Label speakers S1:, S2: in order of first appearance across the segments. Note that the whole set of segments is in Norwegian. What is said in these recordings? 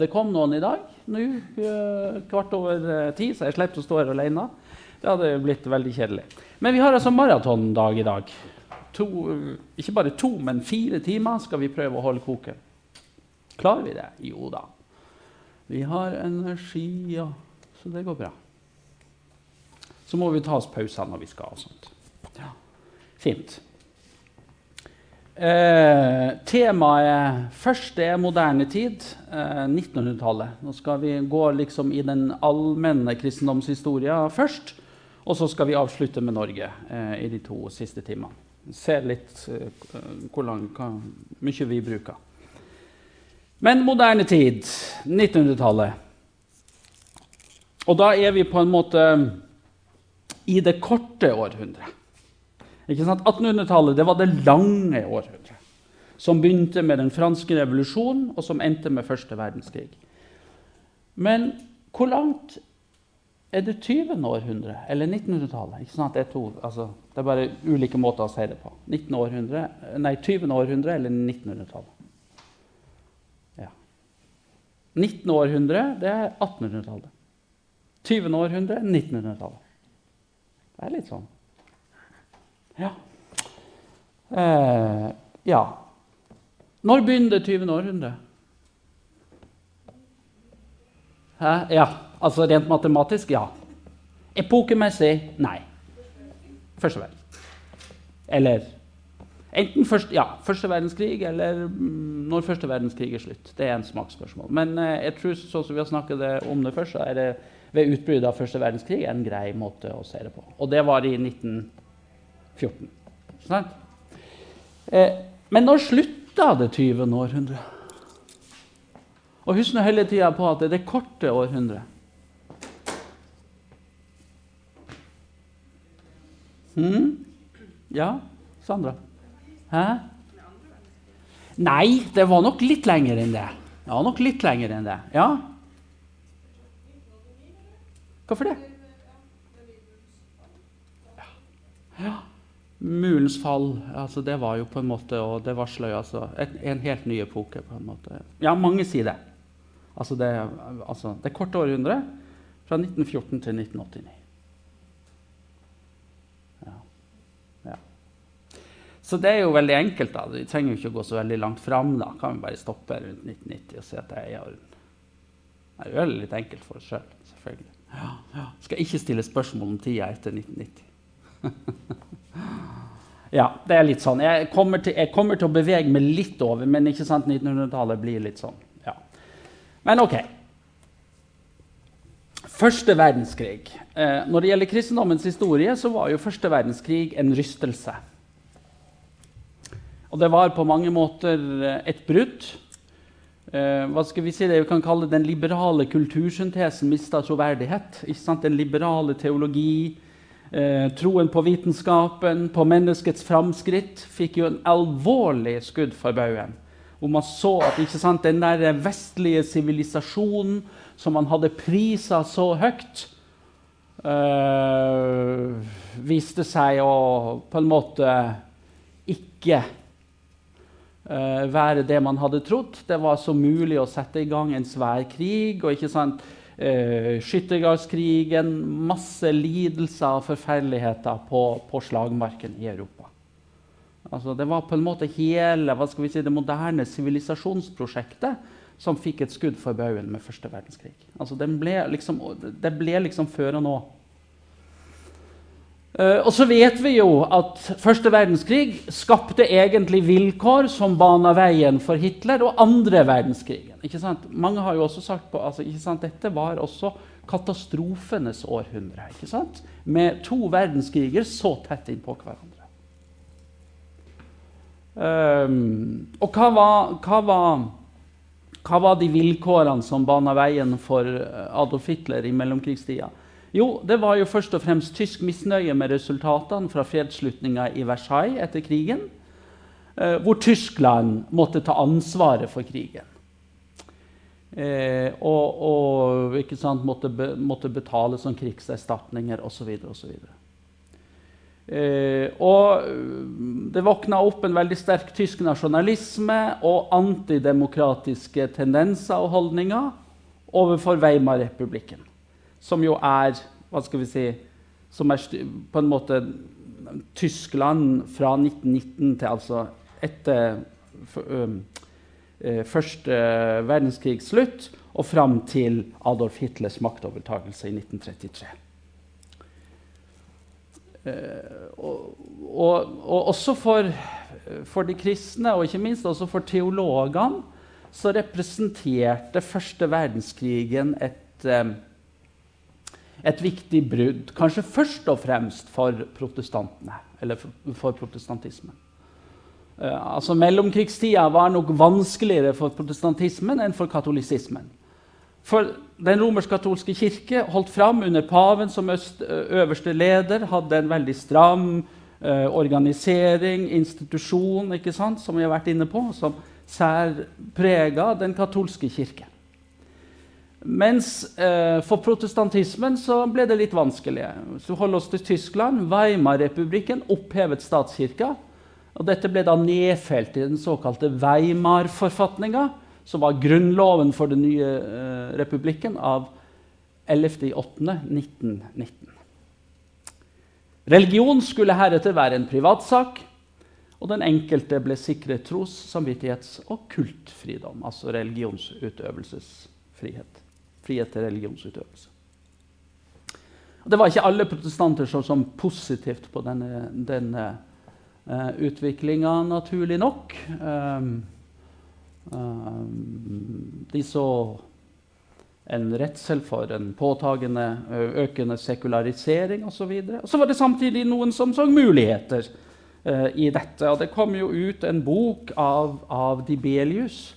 S1: Det kom noen i dag, nå eh, kvart over eh, ti, så jeg slipper å stå her alene. Det hadde blitt veldig kjedelig. Men vi har altså maratondag i dag. To, ikke bare to, men fire timer skal vi prøve å holde koken. Klarer vi det? Jo da. Vi har energi, ja. så det går bra. Så må vi ta oss pauser når vi skal. og sånt. Ja. Fint. Eh, temaet først er moderne tid, eh, 1900-tallet. Nå skal vi gå liksom i den allmenne kristendomshistoria først. Og så skal vi avslutte med Norge eh, i de to siste timene. Se litt eh, hvor langt, hva, mye vi bruker. Men moderne tid, 1900-tallet. Og da er vi på en måte i det korte århundret. 1800-tallet var det lange århundret, som begynte med den franske revolusjonen, og som endte med første verdenskrig. Men hvor langt er det 20. århundre eller 1900-tallet? Det, altså, det, er bare ulike måter å si det på. 19. århundre, nei, 20. århundre eller 1900-tallet? Ja. 19. århundre det er 1800-tallet. 20. århundre 1900-tallet. Det er litt sånn. Ja. Eh, ja. Når begynner det 20. århundre? Hæ? Ja, altså rent matematisk, ja. Epokemessig nei. Første verdenskrig. Eller enten først, ja, første verdenskrig eller mm, når første verdenskrig er slutt. Det er en smaksspørsmål. Men eh, jeg tror sånn som vi har snakket om det først, så er det ved utbruddet av første verdenskrig en grei måte å se det på. Og det var i 19 14. Sånn? Eh, men når slutta det 20. århundre? Og husk nå hele tida på at det er det korte århundret. Hmm? Ja, Sandra? Hæ? Nei, det var nok litt lenger enn det. Det var nok litt lenger enn det. Ja? Hvorfor det? Ja. Ja. Murens fall altså det var jo på en måte, og det varsler jo altså et, en helt ny epoke. på en måte. Ja, mange sier det. Altså det, altså det korte århundret fra 1914 til 1989. Ja. ja. Så det er jo veldig enkelt. da. Vi trenger jo ikke å gå så veldig langt fram. Da kan vi bare stoppe rundt 1990 og se at det er i orden. Det er jo litt enkelt for oss sjøl, selv, selvfølgelig. Ja, ja. Skal ikke stille spørsmål om tida etter 1990. ja, det er litt sånn. Jeg kommer, til, jeg kommer, til, å bevege meg litt over, men ikke sant, 1900-tallet blir litt sånn. Ja. Men ok. Første verdenskrig. Eh, når det gjelder kristendommens historie, så var jo første verdenskrig en rystelse. Og det var på mange måter eh, et brudd. Eh, hva skal Vi si det vi kan kalle den liberale kultursyntesen mista troverdighet. Den liberale teologi, Eh, troen på vitenskapen, på menneskets framskritt, fikk jo en alvorlig skudd for baugen. Hvor man så at sant, den der vestlige sivilisasjonen som man hadde prisa så høyt, eh, viste seg å på en måte ikke eh, være det man hadde trodd. Det var så mulig å sette i gang en svær krig. og ikke sant, eh, skyttergravskrigen, masse lidelser og forferdeligheter på, på, slagmarken i Europa. Altså, det var på en måte hele si, det moderne sivilisasjonsprosjektet som fikk et skudd for baugen med første verdenskrig. Altså, ble liksom, det ble liksom før og nå. Uh, og så vet vi jo at første verdenskrig skapte egentlig vilkår som bana veien for Hitler og andre verdenskrigen. Mange har jo også sagt på, altså, Dette var også katastrofenes århundre. Med to verdenskriger så tett innpå hverandre. Um, og hva var, hva, var, hva var, de vilkårene som bana veien for Adolf Hitler i mellomkrigstida? Jo, det var jo først og fremst tysk misnøye med resultatene fra fredsslutninga i Versailles etter krigen, eh, hvor Tyskland måtte ta ansvaret for krigen. Eh, og, og sant, måtte, be, måtte, betale som krigserstatninger osv. osv. Eh, og det våkna opp en veldig sterk tysk nasjonalisme og antidemokratiske tendenser og holdninger overfor Weimar-republikken, som jo er hva skal vi si, som er på en måte Tyskland fra 1919 til altså etter første verdenskrigs slutt og fram til Adolf Hitlers maktovertakelse i 1933. Eh, og, og, og, også for, for, de kristne, og ikke minst også for teologene, så representerte første verdenskrigen et, eh, et viktig brudd. Kanskje først og fremst for protestantene, eller for, for protestantismen. Uh, altså Mellomkrigstida var nok vanskeligere for protestantismen enn for katolisismen. For den romersk-katolske kirke holdt fram under paven som øst, øverste leder, hadde en veldig stram eh, organisering, institusjon, ikke sant, som vi har vært inne på, som særprega den katolske kirke. Mens eh, for protestantismen så ble det litt vanskelig. Hvis vi holder oss til Tyskland, Weimar-republikken opphevet statskirka. Og Dette ble da nedfelt i den såkalte Weimar-forfatninga, som var grunnloven for den nye eh, republikken av 11.8.1919. Religion skulle heretter være en privatsak, og den enkelte ble sikret tros-, samvittighets- og kultfridom, altså religionsutøvelsesfrihet. Frihet til religionsutøvelse. Og det var ikke alle protestanter som så positivt på denne, denne uh, utviklinga, naturlig nok. Um, Eh, de så en redsel for en påtagende økende sekularisering osv. Og, så var det samtidig noen som så muligheter uh, i dette. Og det kom jo ut en bok av, av Dibelius,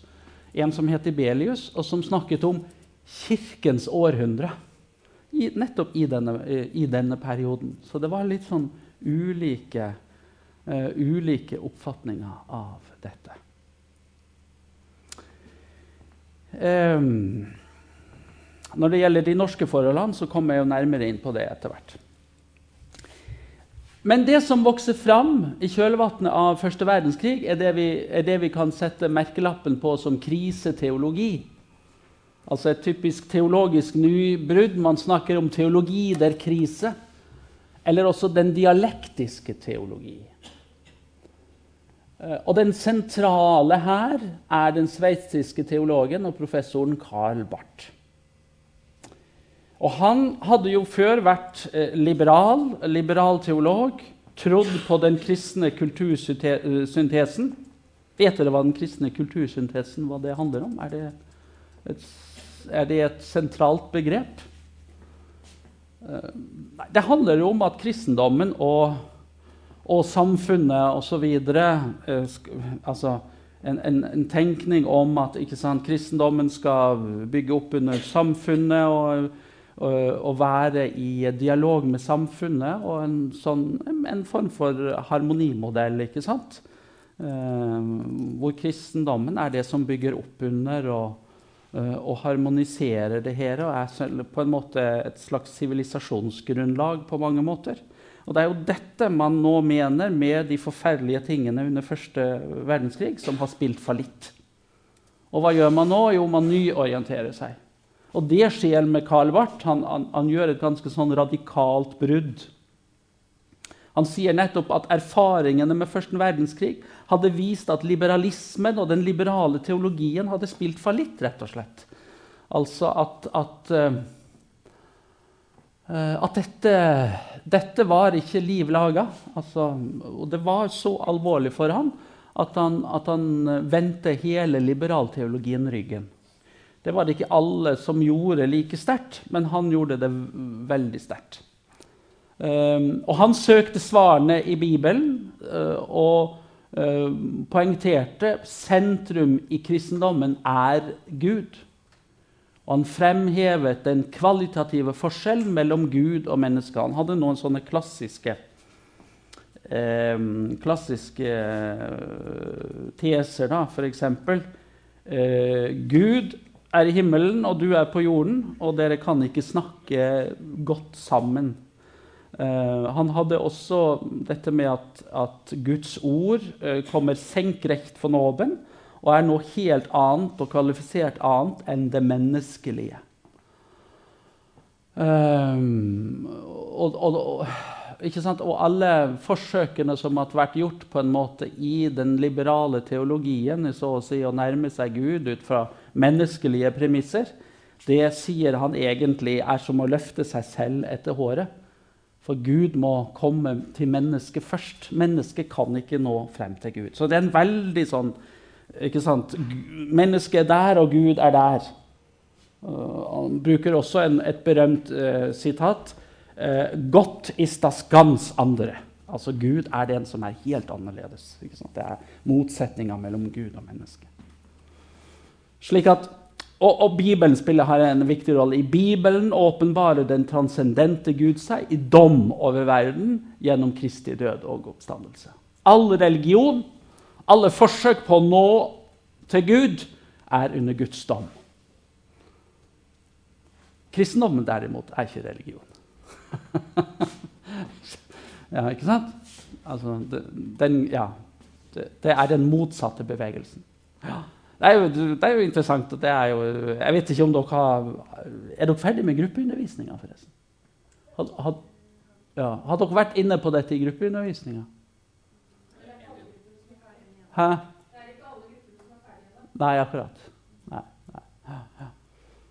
S1: en som het Dibelius, og som snakket om Kirkens århundre. I, nettopp i denne, i denne, perioden. Så det var litt sånn ulike, uh, ulike oppfatninger av dette. Um, når det gjelder de norske forholdene, så kommer jeg jo nærmere inn på det etter hvert. Men det som vokser fram i kjølvannet av første verdenskrig, er det, vi, er det vi kan sette merkelappen på som kriseteologi. Altså et typisk teologisk nybrudd. Man snakker om teologi der krise. Eller også den dialektiske teologi. Eh, og den sentrale her er den sveitsiske teologen og professoren Karl Barth. Og han hadde jo før vært eh, liberal, liberal teolog, trodd på den kristne kultursyntesen. Vet dere hva den kristne kultursyntesen hva det handler om? Er det et, er det et sentralt begrep? Nei, det handler jo om at kristendommen og og samfunnet osv. Eh, altså en, en, en, tenkning om at sant, kristendommen skal bygge opp under samfunnet og, og, og, være i dialog med samfunnet. Og en, sånn, en form for harmonimodell, ikke sant? Eh, hvor kristendommen er det som bygger opp under og, eh, og harmoniserer det her, og er på en måte et slags sivilisasjonsgrunnlag på mange måter. Og det er jo dette man nå mener med de forferdelige tingene under første verdenskrig, som har spilt fallitt. Og hva gjør man nå? Jo, man nyorienterer seg. Og det skjer med Karl Barth. Han, han, han gjør et ganske sånn radikalt brudd. Han sier nettopp at erfaringene med første verdenskrig hadde vist at liberalismen og den liberale teologien hadde spilt fallitt, rett og slett. Altså at, at Eh, at dette, dette, var ikke liv laga. Altså, og det var så alvorlig for ham at han, han vendte hele liberalteologien ryggen. Det var det ikke alle som gjorde like sterkt, men han gjorde det veldig sterkt. Um, og han søkte svarene i Bibelen uh, og uh, poengterte sentrum i kristendommen er Gud. Og han fremhevet den kvalitative forskjellen mellom Gud og mennesket. Han hadde noen sånne klassiske, eh, klassiske eh, teser, da, f.eks. Eh, Gud er i himmelen, og du er på jorden, og dere kan ikke snakke godt sammen. Uh, han hadde også dette med at, at Guds ord uh, kommer senkrekt for nåben og er noe helt annet og kvalifisert annet enn det menneskelige. Um, og, og, og, alle forsøkene som har vært gjort på en måte i den liberale teologien, så å si å nærme seg Gud ut fra menneskelige premisser, det sier han egentlig er som å løfte seg selv etter håret. For Gud må komme til mennesket først. Mennesket kan ikke nå frem til Gud. Så det er en veldig sånn ikke sant? Mennesket er der, og Gud er der. Han bruker også en, et berømt eh, sitat. Eh, 'Godt is das ganz andre'. Altså Gud er den som er helt annerledes. Det er motsetninga mellom Gud og menneske. Slik at og, og, Bibelen spiller her en viktig rolle. I Bibelen åpenbarer den transcendente Gud seg i dom over verden gjennom Kristi død og oppstandelse. All religion, alle forsøk på å nå til Gud, er under Guds dom. Kristendommen derimot er ikke religion. ja, ikke sant? Altså, den, ja, det, det er den motsatte bevegelsen. Ja. Det er, jo, det er jo, interessant. Det er jo, jeg vet ikke om dere har Er dere ferdig med gruppeundervisninga, forresten? Har, had, ja, har, dere vært inne på dette i gruppeundervisninga? Hæ? Nei, akkurat. Nei, nei.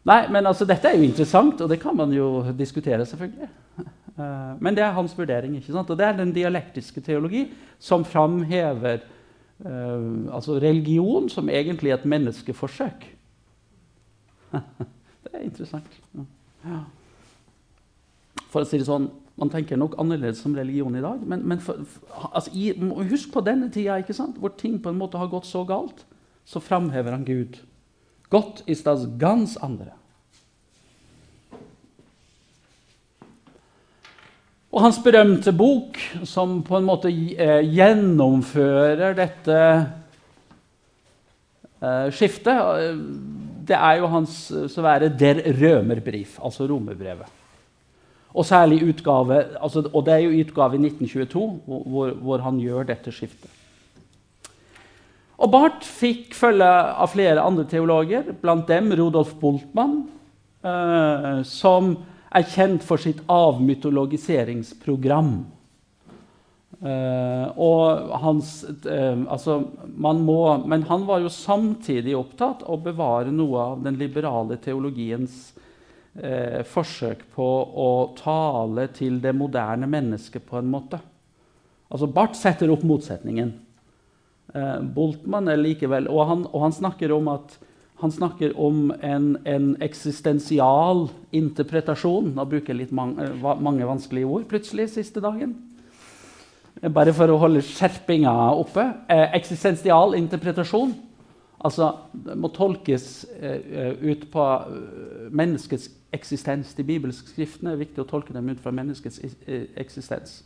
S1: Nei, men altså, dette er jo interessant, og det kan man jo diskutere, selvfølgelig. Eh, men det er hans vurdering. ikke sant? Og det er den dialektiske teologi som framhever Uh, altså religion som egentlig er et menneskeforsøk. det er interessant. Ja. For å si det sånn, Man tenker nok annerledes om religion i dag. Men, men for, altså, i, husk på denne tida ikke sant? hvor ting på en måte har gått så galt. Så framhever han Gud. Godt i stads gans andre. Og hans berømte bok, som på en måte eh, gjennomfører dette eh, skiftet, eh, det er jo hans så være Der Rømerbrief, altså romerbrevet. Og særlig utgave, altså, og det er jo utgave i 1922 hvor, hvor, han gjør dette skiftet. Og Barth fikk følge av flere andre teologer, blant dem Rudolf Boltmann, eh, som er kjent for sitt avmytologiseringsprogram. Eh, og hans eh, altså, man må, Men han var jo samtidig opptatt av å bevare noe av den liberale teologiens uh, forsøk på å tale til det moderne mennesket på en måte. Altså Barth setter opp motsetningen. Boltmann er likevel og han, og han snakker om at han snakker om en, en eksistensial interpretasjon. Nå bruker jeg litt mange, eh, mange vanskelige ord plutselig siste dagen. Bare for å holde skjerpinga oppe. Eh, eksistensial interpretasjon altså, må tolkes eh, ut på menneskets eksistens. De bibelske skriftene er viktig å tolke dem ut fra menneskets uh, eksistens.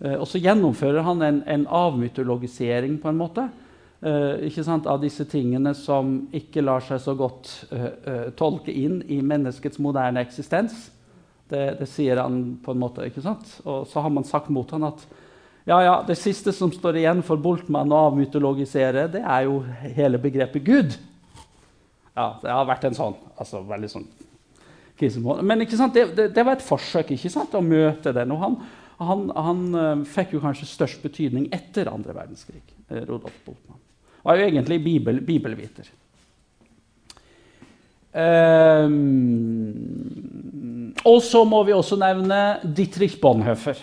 S1: Uh, og så gjennomfører han en, en avmytologisering på en måte uh, av disse tingene som ikke lar seg så godt tolke inn i menneskets moderne eksistens. Det, det, sier han på en måte. ikke sant? Og så har man sagt mot han at ja, ja, det siste som står igjen for Boltmann å avmytologisere, det er jo hele begrepet Gud. Ja, det har vært en sånn altså veldig sånn Men? Det, det, det var et forsøk ikke sant, å møte den. Og han, han, han fikk jo kanskje størst betydning etter andre verdenskrig. Rodolf Boltmann var jo egentlig bibel, bibelviter. Um, og så må vi også nevne Dietrich Bonhoeffer.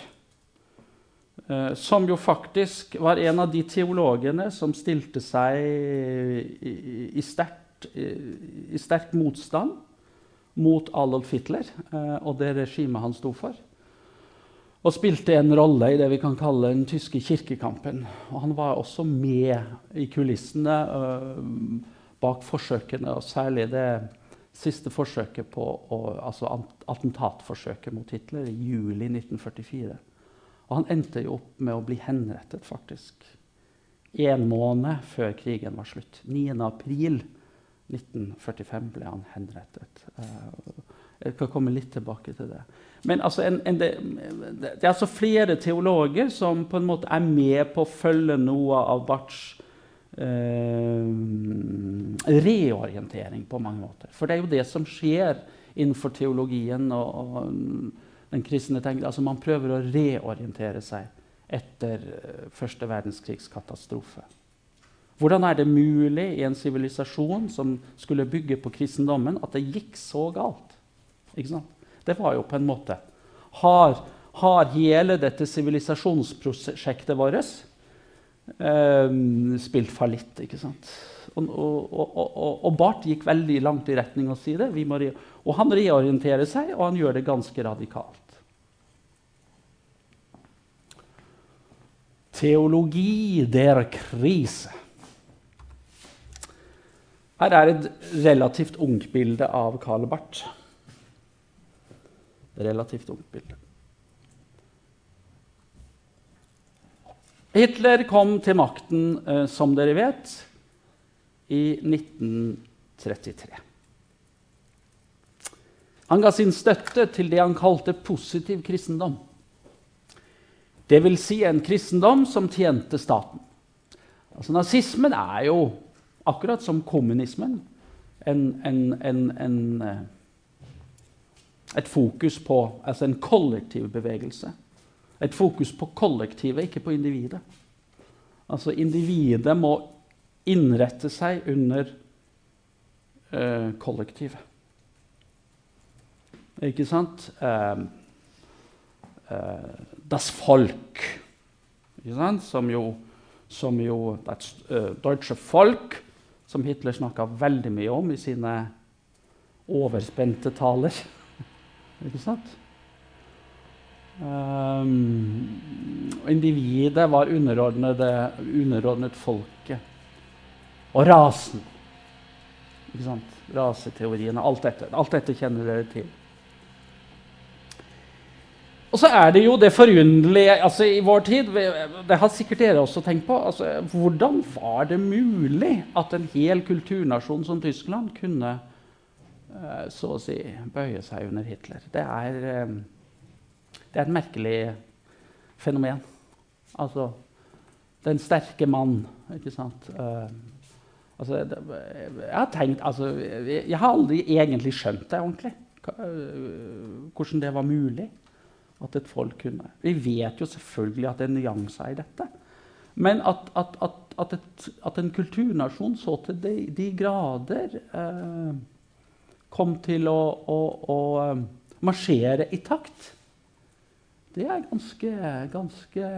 S1: Uh, som jo faktisk var en av de teologene som stilte seg i, i, i sterk motstand mot Adolf Hitler uh, og det regimet han sto for og spilte en rolle i det vi kan kalle den tyske kirkekampen. Og han var også med i kulissene uh, bak forsøkene, og særlig det siste forsøket på altså attentatforsøket mot Hitler i juli 1944. Og han endte jo opp med å bli henrettet, faktisk. En måned før krigen var slutt. 9. april 1945 ble han henrettet. Uh, Jeg kan komme litt tilbake til det. Men altså, en, en, det, det, er altså flere teologer som på en måte er med på å følge noe av Barths eh, reorientering på mange måter. For det er jo det som skjer innenfor teologien og, og den kristne tenk, altså Man prøver å reorientere seg etter eh, første verdenskrigs katastrofe. Hvordan er det mulig i en sivilisasjon som skulle bygge på kristendommen, at det gikk så galt? Det var jo på en måte Har, har hele dette sivilisasjonsprosjektet vårt eh, spilt fallitt? ikke sant? Og, og, og, og, Barth gikk veldig langt i retning å si det. og han reorienterer seg, og han gjør det ganske radikalt. Teologi der krise. Her er et relativt ungt bilde av Karl Barth. Relativt ungt bilde. Hitler kom til makten, eh, som dere vet, i 1933. Han ga sin støtte til det han kalte positiv kristendom. Vil si en kristendom som tjente staten. Altså Nazismen er jo akkurat som kommunismen, en, en, en, eh, et fokus på Altså en kollektiv bevegelse. Et fokus på kollektivet, ikke på individet. Altså individet må innrette seg under uh, kollektivet. Ikke sant? Uh, uh, das Folk, ikke sant? som jo, som jo das, Deutsche Folk som Hitler snakka veldig mye om i sine overspente taler. Ikke sant? Um, individet var underordnet folket. Og rasen. Ikke sant? Raseteoriene. Alt dette. Alt dette kjenner dere til. Og så er det jo det forunderlige altså i vår tid Det har sikkert dere også tenkt på. Altså, hvordan var det mulig at en hel kulturnasjon som Tyskland kunne uh, så å si bøye seg under Hitler? Det er, uh, det er et merkelig fenomen. Altså Den sterke mann, ikke sant? Uh, altså, jeg har tenkt altså, jeg har aldri egentlig skjønt det ordentlig. Hvordan det var mulig at et folk kunne. Vi vet jo selvfølgelig at det er nyanser i dette. Men at, at, at, et, at en kulturnasjon så til de, de grader eh, kom til å, å, å, eh, marsjere i takt, det er ganske, ganske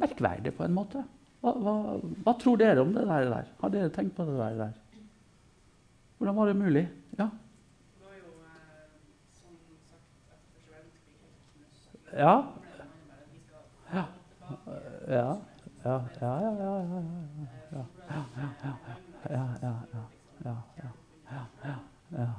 S1: merkverdig på en måte. Hva, hva, hva, tror dere om det der? Har dere tenkt på det der? Hvordan var det mulig? Ja? Ja. Ja. Ja. Ja, ja, ja. Ja, ja, ja. ja, ja.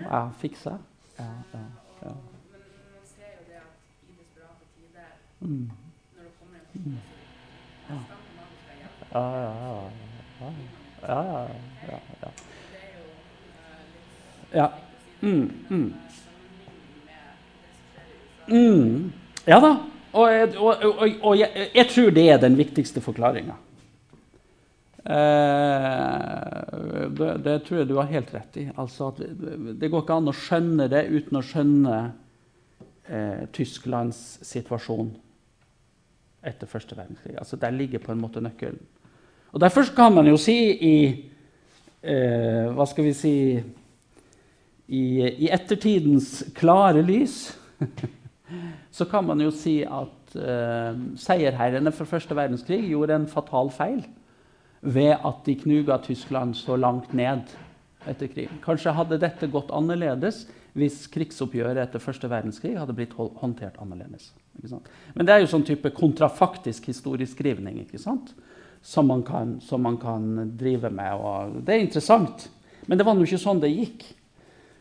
S1: Ja, fiksa. Ja, ja, ja. Men man ser jo det at i desperate tider, når det kommer en konflikt, så stammer man fra hjelp. Ja, ja, ja. ja, ja, ja, ja. Ja. Mm, mm. Mm. Ja da. Og, og, og, og jeg, jeg, tror det er den viktigste forklaringa. Eh, det, det, tror jeg du har helt rett i. Altså det, det, går ikke an å skjønne det uten å skjønne eh, Tysklands situasjon etter første verdenskrig. Altså Der ligger på en måte nøkkelen. Og Derfor kan man jo si i eh, Hva skal vi si i, i ettertidens klare lys så kan man jo si at eh, seierherrene for første verdenskrig gjorde en fatal feil ved at de knuga Tyskland så langt ned etter krigen. Kanskje hadde dette gått annerledes hvis krigsoppgjøret etter første verdenskrig hadde blitt håndtert annerledes. Men det er jo sånn type kontrafaktisk historieskrivning som man, kan, som, man kan, drive med. Og det er interessant. Men det var nå ikke sånn det gikk.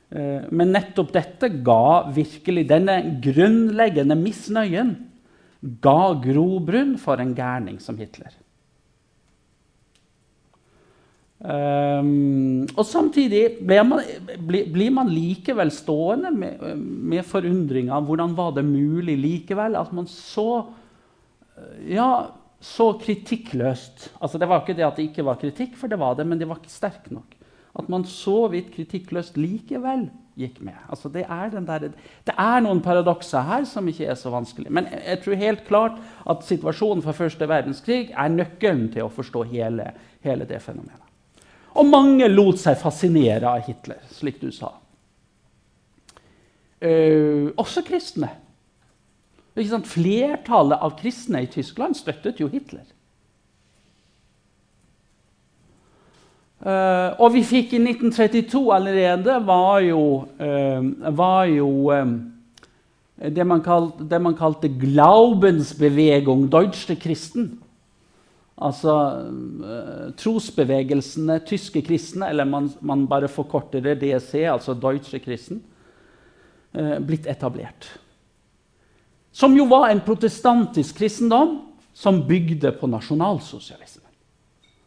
S1: Eh, men nettopp dette ga virkelig Denne grunnleggende misnøyen ga grobunn for en gærning som Hitler. Um, og samtidig blir man, blir man, likevel stående med, med forundringa om hvordan var det mulig likevel at man så ja, så kritikkløst altså Det var ikke det at det ikke var kritikk, for det var det, men det var ikke sterk nok. At man så vidt kritikkløst likevel gikk med. Altså det, er der, det, er noen paradokser her som ikke er så vanskelig. Men jeg tror helt klart at situasjonen fra første verdenskrig er nøkkelen til å forstå hele, hele det fenomenet. Og mange lot seg fascinere av Hitler, slik du sa. Uh, også kristne. Flertallet av kristne i Tyskland støttet jo Hitler. Uh, og vi fikk i 1932 allerede var jo, uh, var jo um, det, man kalte, det, man kalte Glaubensbevegung, Deutsche Christen'. Altså uh, trosbevegelsene tyske kristne, eller man, man, bare forkorter det DSC, altså Deutsche Christen, blitt etablert. Som jo var en protestantisk kristendom som bygde på nasjonalsosialisme.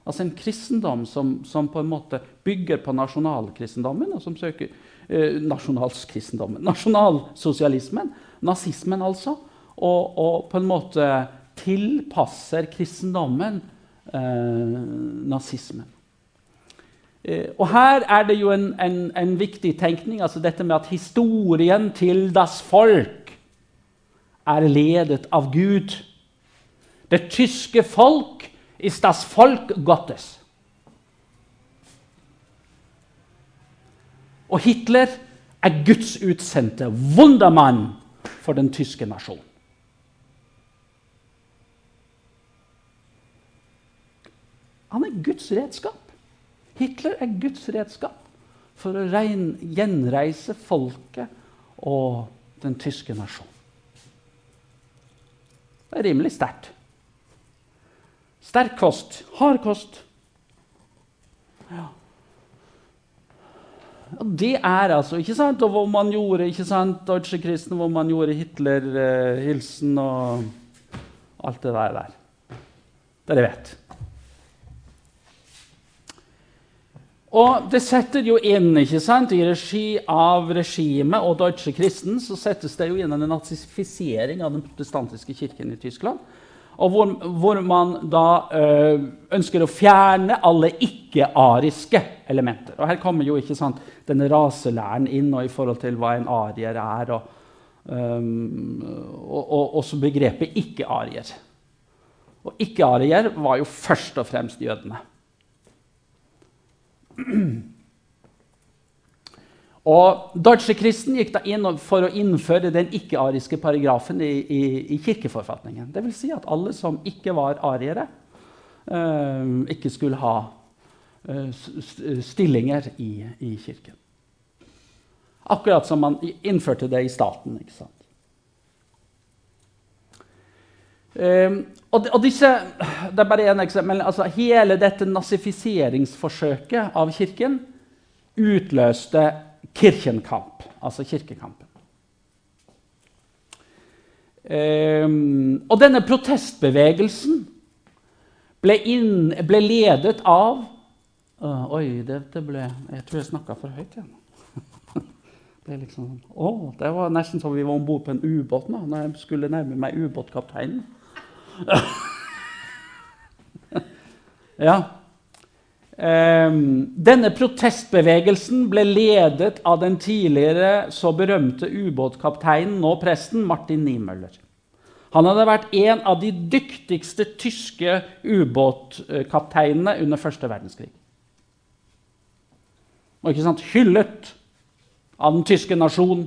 S1: Altså en kristendom som, som, på en måte bygger på nasjonalkristendommen, og som søker eh, nasjonalkristendommen, nasjonalsosialismen, nazismen altså, og, og, på en måte tilpasser kristendommen eh, nazismen. Eh, og her er det jo en, en, en, viktig tenkning, altså dette med at historien til das folk er ledet av Gud. Det tyske folk ist das Volk Gottes. Og Hitler er Guds utsendte wundermann for den tyske nasjonen. Han er Guds redskap. Hitler er Guds redskap for å rein, gjenreise folket og den tyske nasjonen. Det er rimelig sterkt. Sterk kost. Hard kost. Ja. Det er altså ikke sant, og hvor man gjorde ikke sant, Deutsche Christen, hvor man gjorde Hitler-hilsen eh, og alt det der. der. Dere vet. Og det setter jo inn ikke sant, I regi av regimet og Deutsche Christen så settes det jo inn en nazifisering av den protestantiske kirken i Tyskland. Og hvor, hvor man da øh, ønsker å fjerne alle ikke-ariske elementer. Og Her kommer jo ikke sant, denne raselæren inn og i forhold til hva en arier er. Og, um, og, og også begrepet ikke-arier. Og ikke-arier var jo først og fremst jødene. Og Deutsche Christen gikk da inn for å innføre den ikke-ariske paragrafen i, i, i kirkeforfatningen. Dvs. Si at alle som ikke var ariere, uh, ikke skulle ha uh, stillinger i, i, kirken. Akkurat som man innførte det i staten. ikke sant? Um, og, og, disse, det er bare én eksempel. Altså, hele dette nazifiseringsforsøket av kirken utløste Kirchenkamp, altså kirkekampen. Um, og denne protestbevegelsen ble, inn, ble ledet av uh, Oi, det, ble Jeg tror jeg snakka for høyt igjen. det, liksom, oh, det var nesten som vi var om bord på en ubåt nå, når jeg skulle nærme meg ubåtkapteinen. ja. Um, denne protestbevegelsen ble ledet av den tidligere så berømte ubåtkapteinen, nå presten, Martin Niemøller. Han hadde vært en av de dyktigste tyske ubåtkapteinene under første verdenskrig. Og ikke sant, hyllet av den tyske nasjonen.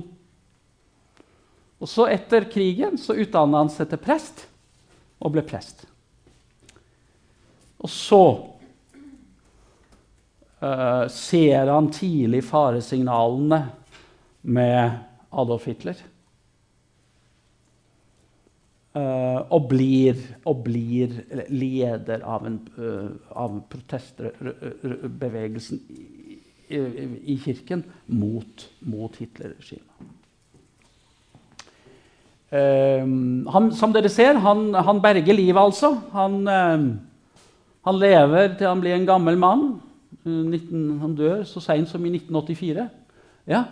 S1: Og så Etter krigen så utdanna han seg til prest og ble prest. Og så uh, ser han tidlig faresignalene med Adolf Hitler. Uh, og, blir, og, blir, leder av, en, uh, av protestbevegelsen i, i, i, kirken mot, mot Hitler-regimet. Uh, som dere ser, han, han berger livet, altså. Han, han, lever til han blir en gammel mann. Eh, 19, han dør så seint som i 1984. Ja.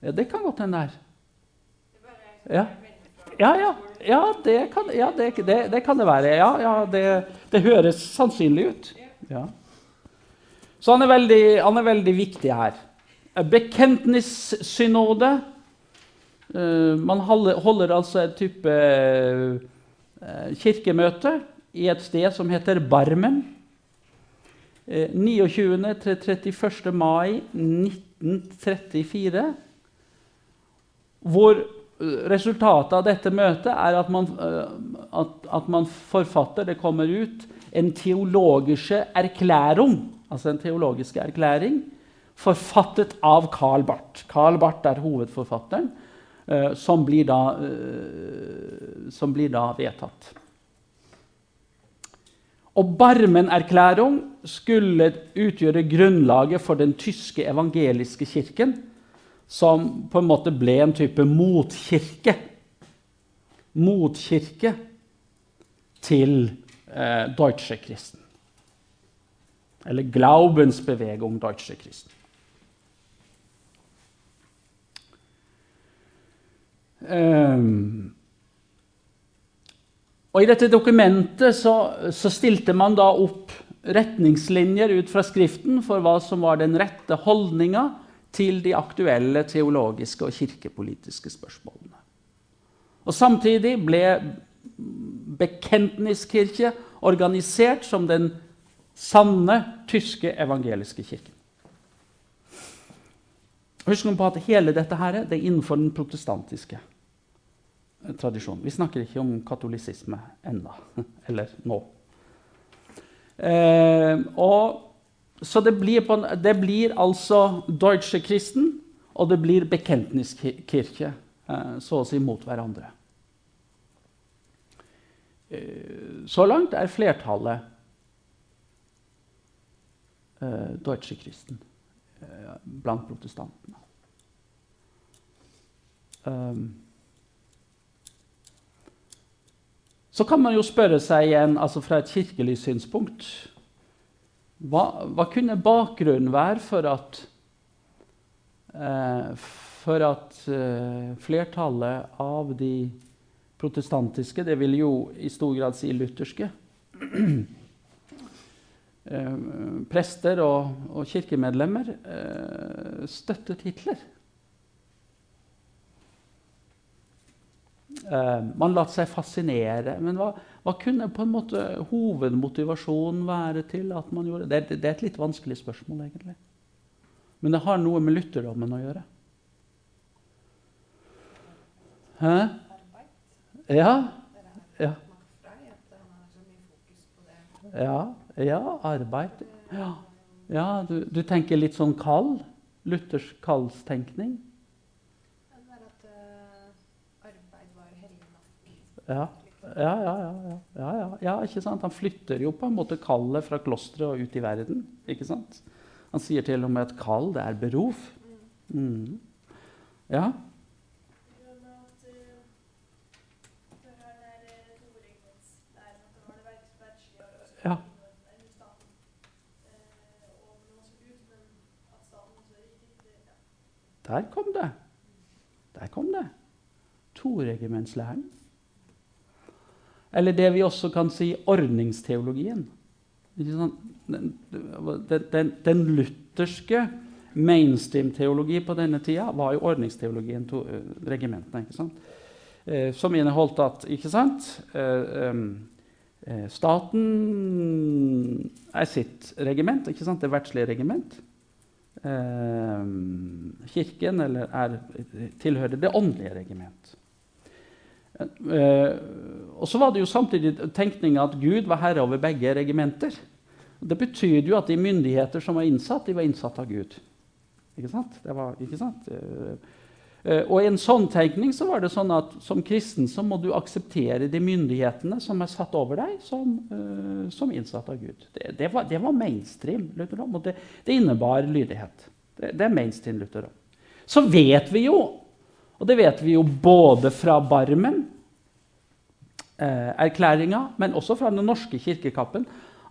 S2: Eh,
S1: ja, det kan godt hende det er. Ja. Ja, ja. ja, det, kan, ja det, det, det kan det være. Ja, ja det, det høres sannsynlig ut. Ja. Så han er, veldig, han er veldig viktig her. Eh, man holder, holder altså et type eh, kirkemøte i et sted som heter Barmen. Eh, 29. til 31. mai 1934. Hvor eh, resultatet av dette møtet er at man, eh, at, at man forfatter Det kommer ut en teologiske erklæring, altså en teologisk erklæring, forfattet av Karl Barth. Karl Barth er hovedforfatteren, eh, som, blir da, eh, som blir da vedtatt. Og Barmen-erklæring skulle utgjøre grunnlaget for den tyske evangeliske kirken, som på en måte ble en type motkirke. Motkirke til eh, Deutsche Christen. Eller Glaubensbevegung Deutsche Christen. Ehm, og I dette dokumentet så, så stilte man da opp retningslinjer ut fra Skriften for hva som var den rette holdninga til de aktuelle teologiske og kirkepolitiske spørsmålene. Og Samtidig ble Bekentniskirke organisert som den sanne tyske evangeliske kirken. Husk på at hele dette her, det er innenfor den protestantiske tradisjonen. Vi snakker ikke om katolisisme ennå. Eller nå. Eh, og, så det blir, på, det blir altså Deutsche Christen og det blir Bekentniskirke, eh, så å si mot hverandre. Eh, så langt er flertallet eh, Deutsche Christen eh, blant protestantene. Um, så kan man jo spørre seg igjen, altså fra et kirkelig synspunkt Hva, hva kunne bakgrunnen være for at, eh, for at eh, flertallet av de protestantiske, det vil jo i stor grad si lutherske eh, prester og, og kirkemedlemmer eh, støttet Hitler. Man lar seg fascinere. Men hva, hva, kunne på en måte hovedmotivasjonen være til at man gjorde det? Det, det er et litt vanskelig spørsmål, egentlig. Men det har noe med lutherdommen å gjøre. Hæ?
S2: arbeid.
S1: Ja. Ja. Ja, ja arbeid. Ja, ja du, du tenker litt sånn kall? Luthers kaldstenkning?
S2: Det er at eh, arbeid var hellig nok.
S1: Ja. Ja, ja, ja, ja, ikke sant? Han flytter jo på en måte kallet fra klosteret og ut i verden. ikke sant? Han sier til og med at kall, det er berov. Mm. Ja. Ja. Der kom det. Der kom det. Toregimentslæren. Eller det vi også kan si ordningsteologien. Den, den, den, lutherske mainstream-teologi på denne tida var jo ordningsteologien, to, eh, regimentene. ikke sant? Eh, som inneholdt at ikke sant? Eh, staten er sitt regiment, ikke sant? det verdslige regiment. Kirken eller er, tilhører det åndelige regiment. Eh, og så var det jo samtidig tenkninga at Gud var herre over begge regimenter. Det betydde jo at de myndigheter som var innsatt, de var innsatt av Gud. Ikke sant? Var, ikke sant? Eh, eh, og i en sånn tenkning så var det sånn at som kristen så må du akseptere de myndighetene som er satt over deg, som, eh, som innsatt av Gud. Det, det, var, det var mainstream lutherdom, og det, det innebar lydighet. Det, er mainstream lutherdom. Så vet vi jo, og det vet vi jo både fra Barmen regjeringserklæringa, men også fra den norske kirkekappen,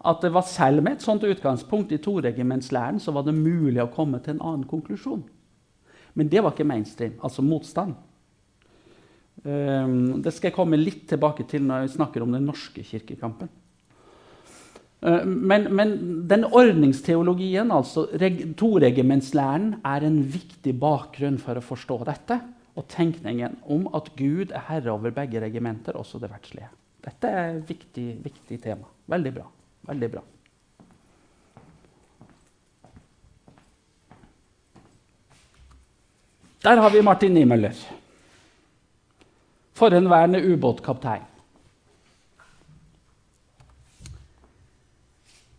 S1: at det var selv med et sånt utgangspunkt i toregimentslæren så var det mulig å komme til en annen konklusjon. Men det var ikke mainstream, altså motstand. Um, det skal jeg komme litt tilbake til når jeg snakker om den norske kirkekampen. Uh, men, men, den ordningsteologien, altså toregimentslæren, er en viktig bakgrunn for å forstå dette. Og tenkningen om at Gud er herre over begge regimenter, også det verdslige. Dette er et viktig, viktig tema. Veldig bra. Veldig bra. Der har vi Martin Niemøller. Forhenværende ubåtkaptein.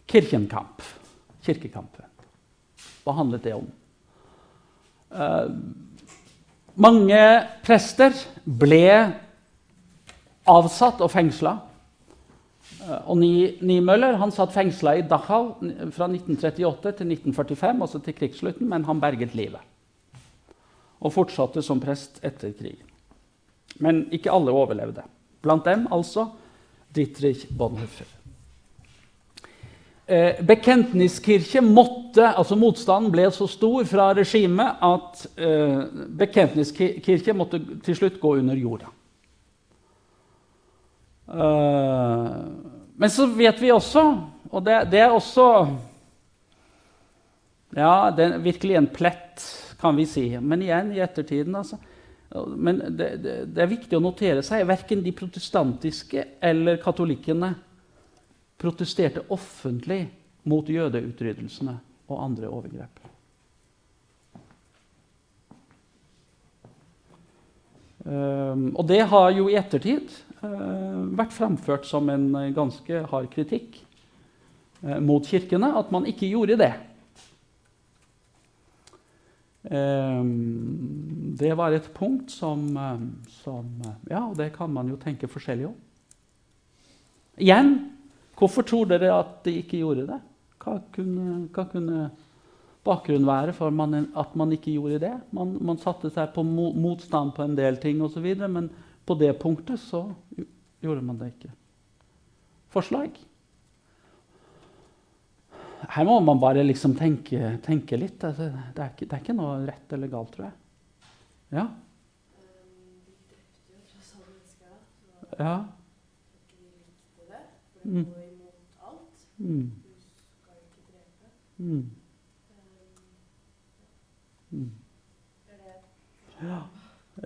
S1: Kirkenkamp. Kirkekampen. Hva handlet det om? Uh, mange prester ble avsatt og fengsla. Uh, og Niemøller han satt fengsla i Dachau fra 1938 til 1945, altså til krigsslutten, men han berget livet. Og fortsatte som prest etter krigen. Men ikke alle overlevde. Blant dem altså Dietrich Bonhoeffer. Eh, Bekentniskirke måtte, altså Motstanden ble så stor fra regimet at eh, Bekentniskirke måtte til slutt gå under jorda. Eh, men så vet vi også, og det, det er også Ja, det er virkelig en plett, kan vi si. Men igjen, i ettertiden, altså men det, det, det, er viktig å notere seg verken de protestantiske eller katolikkene protesterte offentlig mot jødeutryddelsene og andre overgrep. Um, og det har jo i ettertid uh, vært framført som en ganske hard kritikk uh, mot kirkene at man ikke gjorde det. Ehm, det var et punkt som, ehm, som, Ja, det kan man jo tenke forskjellig om. Igjen, hvorfor tror dere at de ikke gjorde det? Hva kunne, hva kunne bakgrunnen være for man, at man ikke gjorde det? Man, man satte seg på motstand på en del ting osv., men på det punktet så gjorde man det ikke. Forslag? her må man bare liksom tenke, tenke litt. Altså, det, er ikke, det, er ikke, noe rett eller galt, tror jeg. Ja. Ja. Mm. Mm. Mm.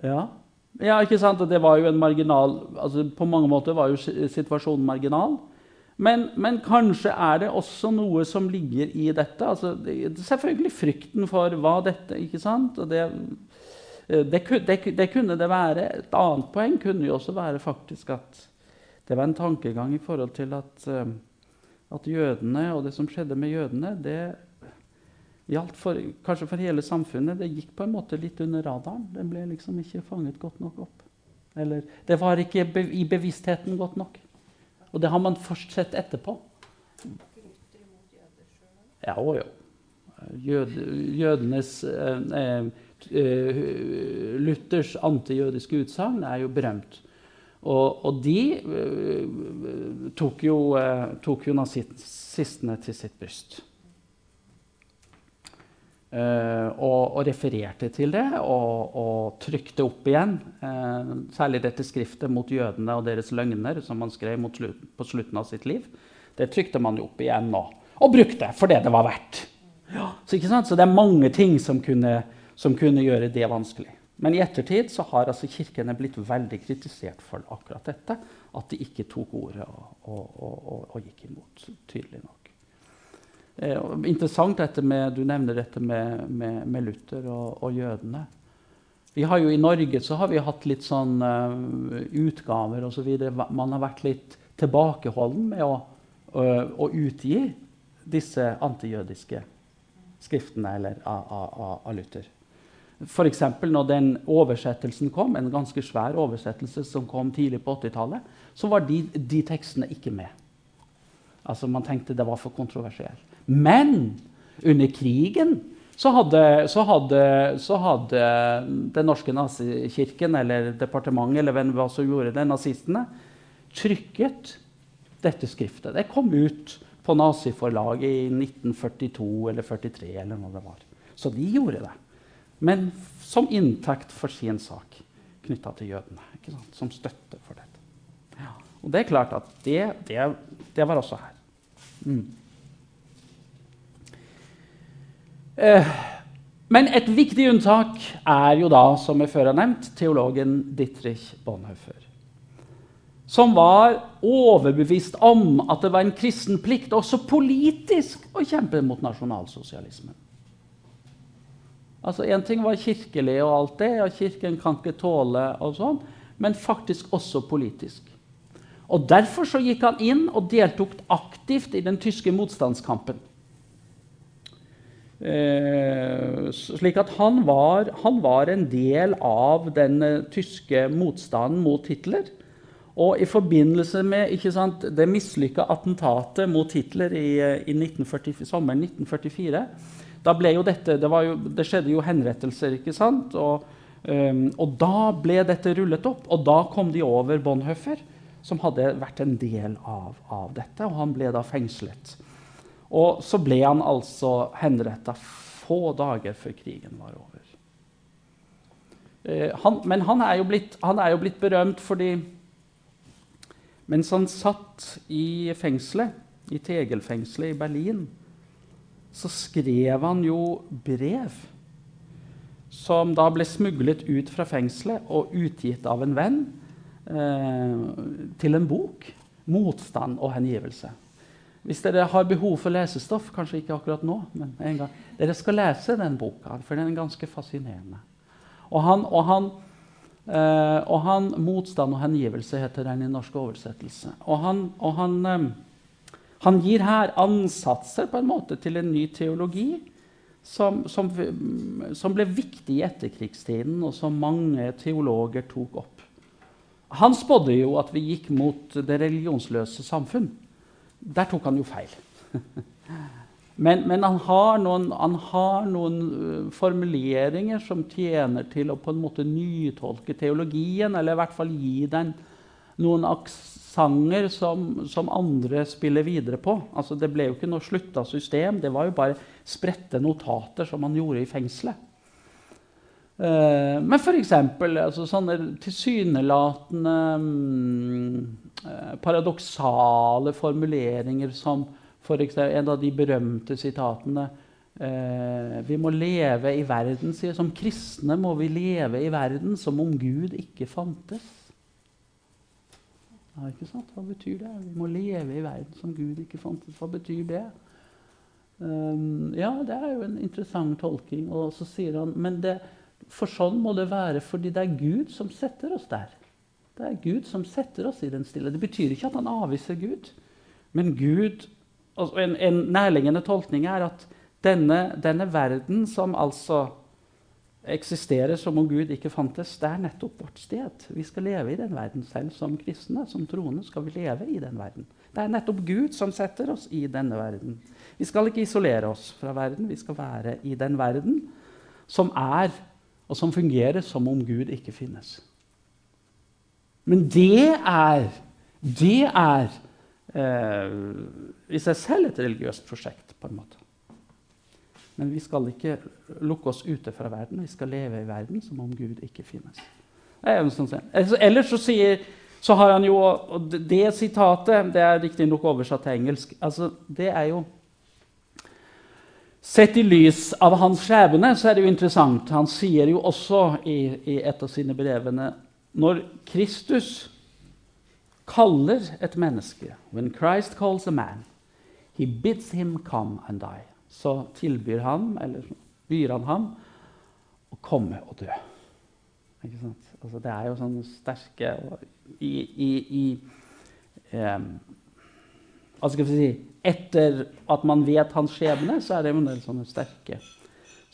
S1: Ja. ja. ikke sant? Det var jo en marginal altså På mange måter var jo situasjonen marginal. Men, men, kanskje er det også noe som ligger i dette. Altså, det, selvfølgelig frykten for hva dette ikke sant? Og det, eh, det, det, det, kunne det være. Et annet poeng kunne jo også være faktisk at det var en tankegang i forhold til at, eh, at jødene og det som skjedde med jødene, det gjaldt for, kanskje for hele samfunnet. Det gikk på en måte litt under radaren. Det ble liksom ikke fanget godt nok opp. Eller det var ikke i bevisstheten godt nok. Og det har man først sett etterpå. Ja, å jo. Jød, jødenes eh, eh, Luthers antijødiske utsagn er jo berømt. Og, og de uh, tok jo, uh, tok jo nazistene til sitt bryst. Uh, og, og, refererte til det og, og trykte opp igjen. Uh, særlig dette skriftet mot jødene og deres løgner som man skrev slutt, på slutten av sitt liv. Det trykte man jo opp igjen nå, og brukte for det det var verdt. Ja, så, så, det er mange ting som kunne, som kunne, gjøre det vanskelig. Men i ettertid så har altså kirkene blitt veldig kritisert for akkurat dette. At de ikke tok ordet og, og gikk imot tydelig nok. Eh, interessant dette med, Du nevner dette med, med, med Luther og, og, jødene. Vi har jo I Norge så har vi hatt litt sånn uh, utgaver osv. Så Man har vært litt tilbakeholden med å, uh, å utgi disse antijødiske skriftene eller, av, av, av Luther. F.eks. når den oversettelsen kom, en ganske svær oversettelse som kom tidlig på 80-tallet, så var de, de tekstene ikke med. Altså Man tenkte det var for kontroversielt. Men under krigen så hadde, så hadde, så hadde Den norske nazikirken eller departementet eller hvem som gjorde det, nazistene, trykket dette skriftet. Det kom ut på naziforlaget i 1942 eller 1943, eller noe det var. Så de gjorde det. Men som inntekt for sin sak knytta til jødene. Som støtte for dette. Ja. Og det er klart at det, det, det var også her. Mm. Eh, men et viktig unntak er jo da, som jeg før har nevnt, teologen Dietrich Bonhoeffer. Som var overbevist om at det var en kristen plikt, også politisk, å kjempe mot nasjonalsosialismen. Altså Én ting var kirkelig og alt det, og Kirken kan ikke tåle og sånn, men faktisk også politisk. Og Derfor så gikk han inn og deltok aktivt i den tyske motstandskampen. Eh, slik at han var, han var, en del av den eh, tyske motstanden mot Hitler. Og i forbindelse med sant, det mislykka attentatet mot Hitler i, eh, i 1940, sommeren 1944 da ble jo dette, det, jo, det skjedde jo henrettelser, ikke sant? Og, um, og, da ble dette rullet opp. Og da kom de over Bonhoeffer, som hadde vært en del av, av dette. Og han ble da fengslet. Og så ble han altså henretta få dager før krigen var over. Uh, han, men han er, blitt, han er, jo blitt, berømt fordi mens han satt i fengselet, i Tegelfengselet i Berlin, så skrev han jo brev som da ble smuglet ut fra fengselet og utgitt av en venn eh, til en bok. 'Motstand og hengivelse'. Hvis dere har behov for lesestoff, kanskje ikke akkurat nå, men en gang, dere skal lese den boka, for den er ganske fascinerende. Og han, og han, eh, og han 'Motstand og hengivelse' heter den i norsk oversettelse. Og han, og han, eh, han, gir her ansatser på en måte til en ny teologi som, som, som ble viktig i etterkrigstiden, og som mange teologer tok opp. Han spådde jo at vi gikk mot det religionsløse samfunn. Der tok han jo feil. Men, men han, har noen, han, har noen, øh, formuleringer som tjener til å på en måte nytolke teologien, eller i hvert fall gi den noen aksenter som, som, andre spiller videre på. Altså, det ble jo ikke noe slutta system, det var jo bare spredte notater som man gjorde i fengselet. Uh, men f.eks. Altså, sånne tilsynelatende um, Eh, paradoksale formuleringer som f.eks. en av de berømte sitatene eh, Vi må leve i verden, sier Som kristne må vi leve i verden som om Gud ikke fantes. Ja, ikke sant? Hva betyr det? Vi må leve i verden som Gud ikke fantes. Hva betyr det? Um, ja, det er jo en interessant tolking. Og så sier han men det, for sånn må det være fordi det er Gud som setter oss der. Det er Gud som setter oss i den stille. Det betyr ikke at han avviser Gud. Men Gud, altså en, en nærliggende tolkning er at denne, denne, verden, som altså eksisterer som om Gud ikke fantes, det er nettopp vårt sted. Vi skal leve i den verden selv. Som kristne, som troende, skal vi leve i den verden. Det er nettopp Gud som setter oss i denne verden. Vi skal ikke isolere oss fra verden. Vi skal være i den verden som er, og som fungerer som om Gud ikke finnes. Men det er, det er eh, i seg selv et religiøst prosjekt, på en måte. Men vi skal ikke lukke oss ute fra verden. Vi skal leve i verden som om Gud ikke finnes. Sånn ellers så, sier, så har han jo og Det sitatet det er riktignok oversatt til engelsk. Altså, det er jo Sett i lys av hans skjebne så er det jo interessant. Han sier jo også i, i et av sine brevene når Kristus kaller et menneske When Christ calls a man, he bids him come and die. Så tilbyr han, eller byr han ham, å komme og dø. Ikke sant? Altså, det er jo sånne sterke i, i, i um, Hva skal vi si Etter at man vet hans skjebne, så er det en del sånne sterke,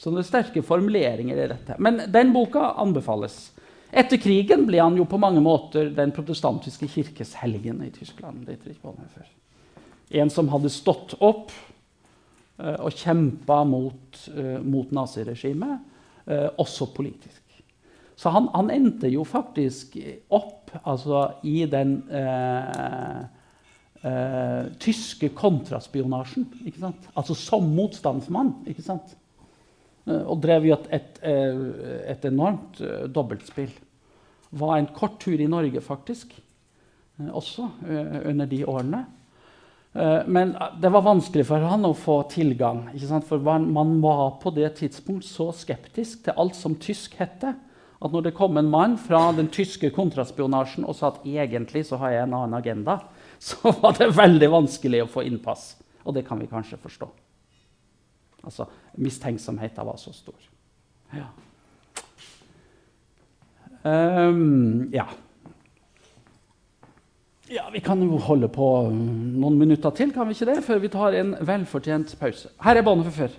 S1: sånne sterke formuleringer i dette. Men den boka anbefales. Etter krigen ble han jo på mange måter den protestantiske kirkes helgen i Tyskland. En som hadde stått opp og kjempa mot, uh, mot naziregimet, uh, også politisk. Så han, han, endte jo faktisk opp altså, i den eh, eh, tyske kontraspionasjen. ikke sant? Altså som motstandsmann. ikke sant? Eh, og drev jo et, et, eh, et enormt dobbeltspill. Var en kort tur i Norge, faktisk, også under de årene. Men det var vanskelig for han å få tilgang. For man var på det tidspunkt så skeptisk til alt som tysk hette, at når det kom en mann fra den tyske kontraspionasjen og sa at egentlig så har jeg en annen agenda, så var det veldig vanskelig å få innpass. Og det kan vi kanskje forstå. Altså, Mistenksomheten var så stor. Ja. Um, ja. Ja. Vi kan jo holde på noen minutter til kan vi ikke det, før vi tar en velfortjent pause. Her er Bonhoeffer.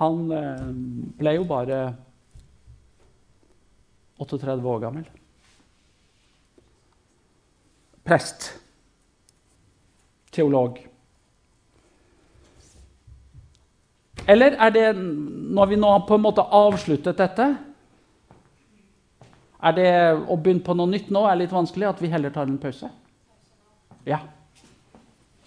S1: Han eh, ble jo bare 38 år gammel. Prest. Teolog. Eller er det, når vi nå har på en måte avsluttet dette Er det å begynne på noe nytt nå er litt vanskelig? At vi heller tar en pause? Ja.